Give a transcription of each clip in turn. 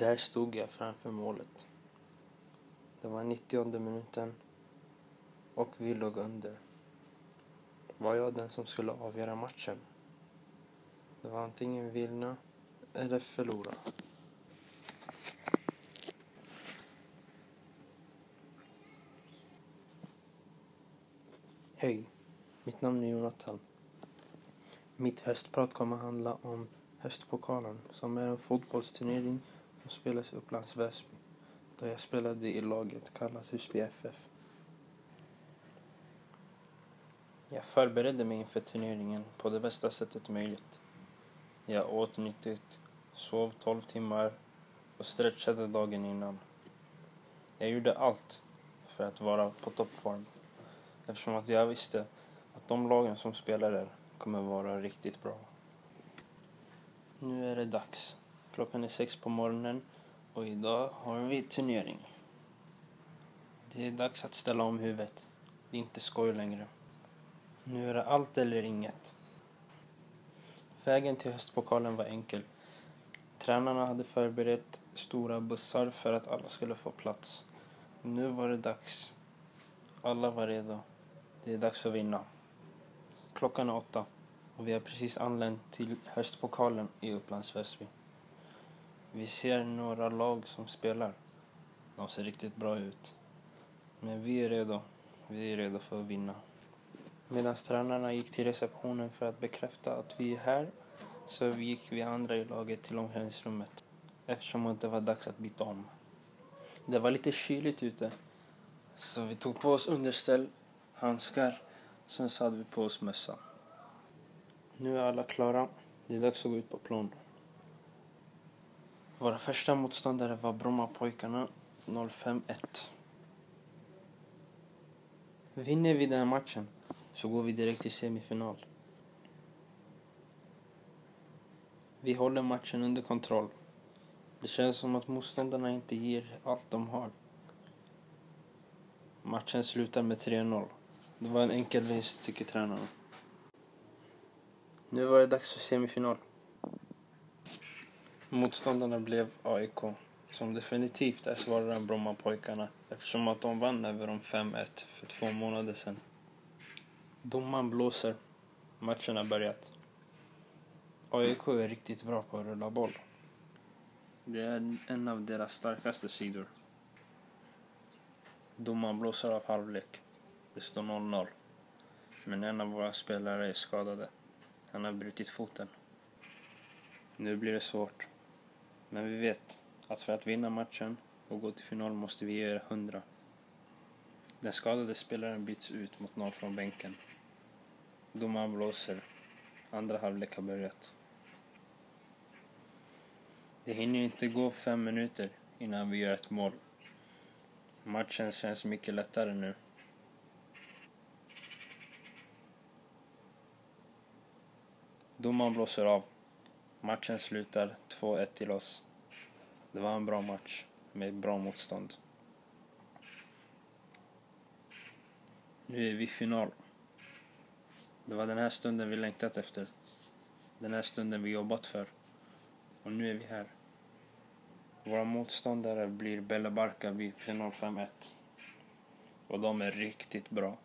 Där stod jag framför målet. Det var 90 minuten och vi låg under. Var jag den som skulle avgöra matchen? Det var antingen vinna eller förlora. Hej, mitt namn är Jonathan. Mitt höstprat kommer att handla om Höstpokalen som är en fotbollsturnering som spelas i Upplands Väsby då jag spelade i laget kallat Husby FF. Jag förberedde mig inför turneringen på det bästa sättet möjligt. Jag åt nyttigt, sov 12 timmar och stretchade dagen innan. Jag gjorde allt för att vara på toppform eftersom att jag visste att de lagen som spelar där kommer vara riktigt bra. Nu är det dags. Klockan är sex på morgonen och idag har vi turnering. Det är dags att ställa om huvudet. Det är inte skoj längre. Nu är det allt eller inget. Vägen till höstpokalen var enkel. Tränarna hade förberett stora bussar för att alla skulle få plats. Nu var det dags. Alla var redo. Det är dags att vinna. Klockan är åtta och vi har precis anlänt till höstpokalen i Upplands Väsby. Vi ser några lag som spelar. De ser riktigt bra ut. Men vi är redo. Vi är redo för att vinna. Medan tränarna gick till receptionen för att bekräfta att vi är här så gick vi andra i laget till omklädningsrummet eftersom det inte var dags att byta om. Det var lite kyligt ute så vi tog på oss underställ, handskar, sen så hade vi på oss mössa. Nu är alla klara. Det är dags att gå ut på plan. Våra första motståndare var Brommapojkarna 051. Vinner vi den här matchen så går vi direkt till semifinal. Vi håller matchen under kontroll. Det känns som att motståndarna inte ger allt de har. Matchen slutar med 3-0. Det var en enkel vinst, tycker tränarna. Nu var det dags för semifinal. Motståndarna blev AIK, som definitivt är svårare än Brommapojkarna eftersom att de vann över dem 5-1 för två månader sedan. Domaren blåser. Matchen har börjat. AIK är riktigt bra på att rulla boll. Det är en av deras starkaste sidor. Domaren blåser av halvlek. Det står 0-0. Men en av våra spelare är skadade. Han har brutit foten. Nu blir det svårt. Men vi vet att för att vinna matchen och gå till final måste vi ge hundra. Den skadade spelaren byts ut mot någon från bänken. Domaren blåser. Andra halvlek har börjat. Det hinner inte gå fem minuter innan vi gör ett mål. Matchen känns mycket lättare nu. Domaren blåser av. Matchen slutar 2-1 till oss. Det var en bra match med bra motstånd. Nu är vi i final. Det var den här stunden vi längtat efter. Den här stunden vi jobbat för. Och nu är vi här. Våra motståndare blir Bella Barca vid 05-1. Och de är riktigt bra.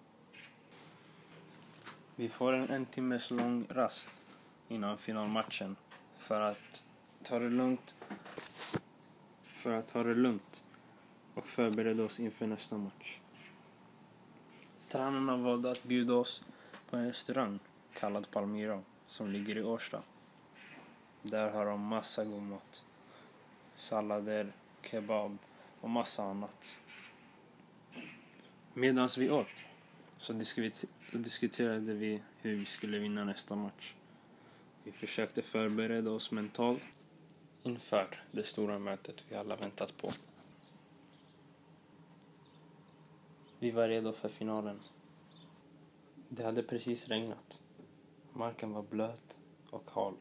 Vi får en en timmes lång rast innan finalmatchen för att ta det lugnt för att ta det lugnt och förbereda oss inför nästa match. Tränarna valde att bjuda oss på en restaurang kallad Palmyra som ligger i Årsta. Där har de massa god mat. Sallader, kebab och massa annat. Medan vi åt så diskuterade vi hur vi skulle vinna nästa match. Vi försökte förbereda oss mentalt inför det stora mötet vi alla väntat på. Vi var redo för finalen. Det hade precis regnat. Marken var blöt och hal.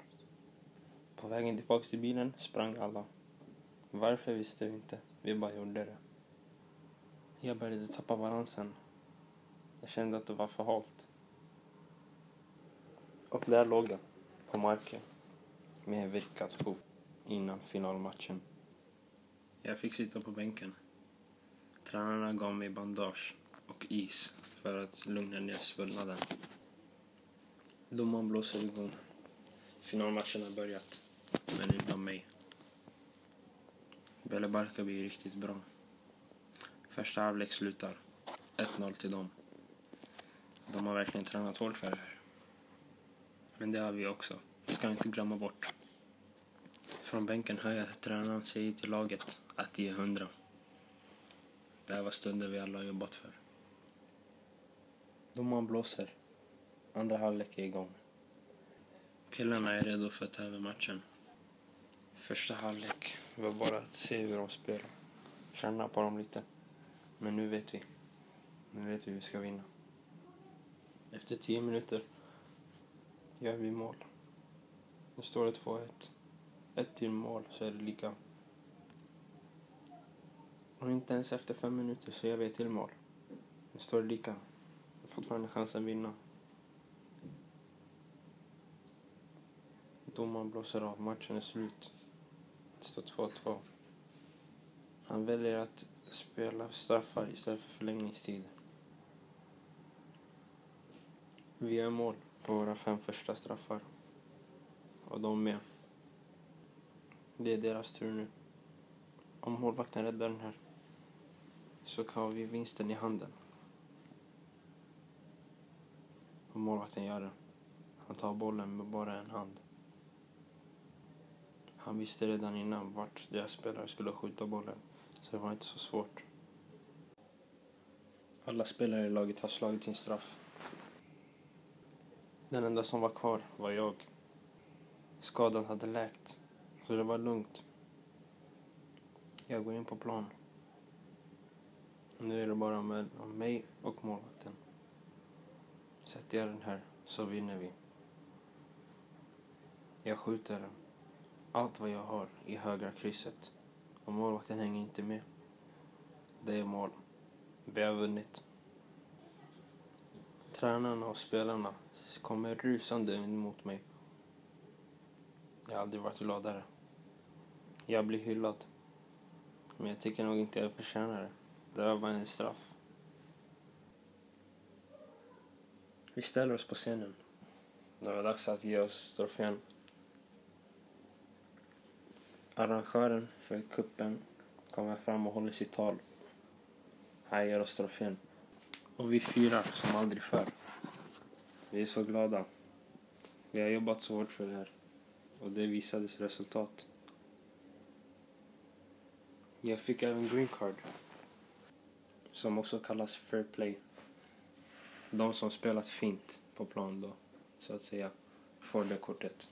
På vägen tillbaka till bilen sprang alla. Varför visste vi inte. Vi bara gjorde det. Jag började tappa balansen. Jag kände att det var för halt. Och där låg den, på marken, med en veckas fot innan finalmatchen. Jag fick sitta på bänken. Tränarna gav mig bandage och is för att lugna ner svullnaden. Domaren blåser igång. Finalmatchen har börjat, men utan mig. Bele Barka blir riktigt bra. Första halvlek slutar 1-0 till dem. De har verkligen tränat hårt för det här. Men det har vi också. Det ska vi inte glömma bort. Från bänken hör jag tränaren säga till laget att ge hundra. Det här var stunder vi alla har jobbat för. Domaren blåser. Andra halvlek är igång. Killarna är redo för att ta över matchen. Första halvlek var bara att se hur de spelar. Känna på dem lite. Men nu vet vi. Nu vet vi hur vi ska vinna. Efter tio minuter gör vi mål. Nu står det 2-1. Ett till mål så är det lika. Och inte ens efter fem minuter så gör vi ett till mål. Nu står det lika. Jag har fortfarande chansen att vinna. Domaren blåser av. Matchen är slut. Det står 2-2. Han väljer att spela straffar istället för förlängningstid. Vi gör mål på våra fem första straffar. Och de med. Det är deras tur nu. Om målvakten räddar den här så har vi vinsten i handen. Och målvakten gör det. Han tar bollen med bara en hand. Han visste redan innan vart deras spelare skulle skjuta bollen. Så det var inte så svårt. Alla spelare i laget har slagit sin straff. Den enda som var kvar var jag. Skadan hade läkt, så det var lugnt. Jag går in på plan. Nu är det bara med mig och målvakten. Sätter jag den här så vinner vi. Jag skjuter allt vad jag har i högra krysset. Och målvakten hänger inte med. Det är mål. Vi har vunnit. Tränarna och spelarna kommer rusande mot mig. Jag har aldrig varit gladare. Jag blir hyllad. Men jag tycker nog inte jag förtjänar det. Det var bara en straff. Vi ställer oss på scenen. Det var dags att ge oss trofén. Arrangören för kuppen kommer fram och håller sitt tal. Han ger oss trofén. Och vi firar som aldrig förr. Vi är så glada. Vi har jobbat så hårt för det här. Och det visades resultat. Jag fick även green card. Som också kallas fair play. De som spelat fint på plan då, så att säga, får det kortet.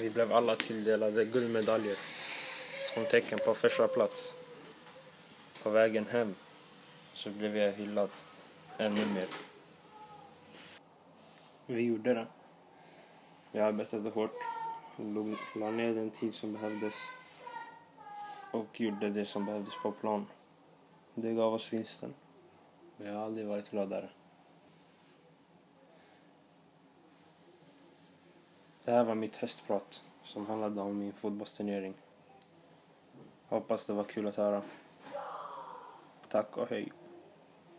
Vi blev alla tilldelade guldmedaljer som tecken på första plats. På vägen hem så blev jag hyllad ännu mer. Vi gjorde det. Vi arbetade hårt, la ner den tid som behövdes och gjorde det som behövdes på plan. Det gav oss vinsten. Och jag har aldrig varit gladare. Det här var mitt hästprat som handlade om min fotbollsturnering. Hoppas det var kul att höra. Tack och hej.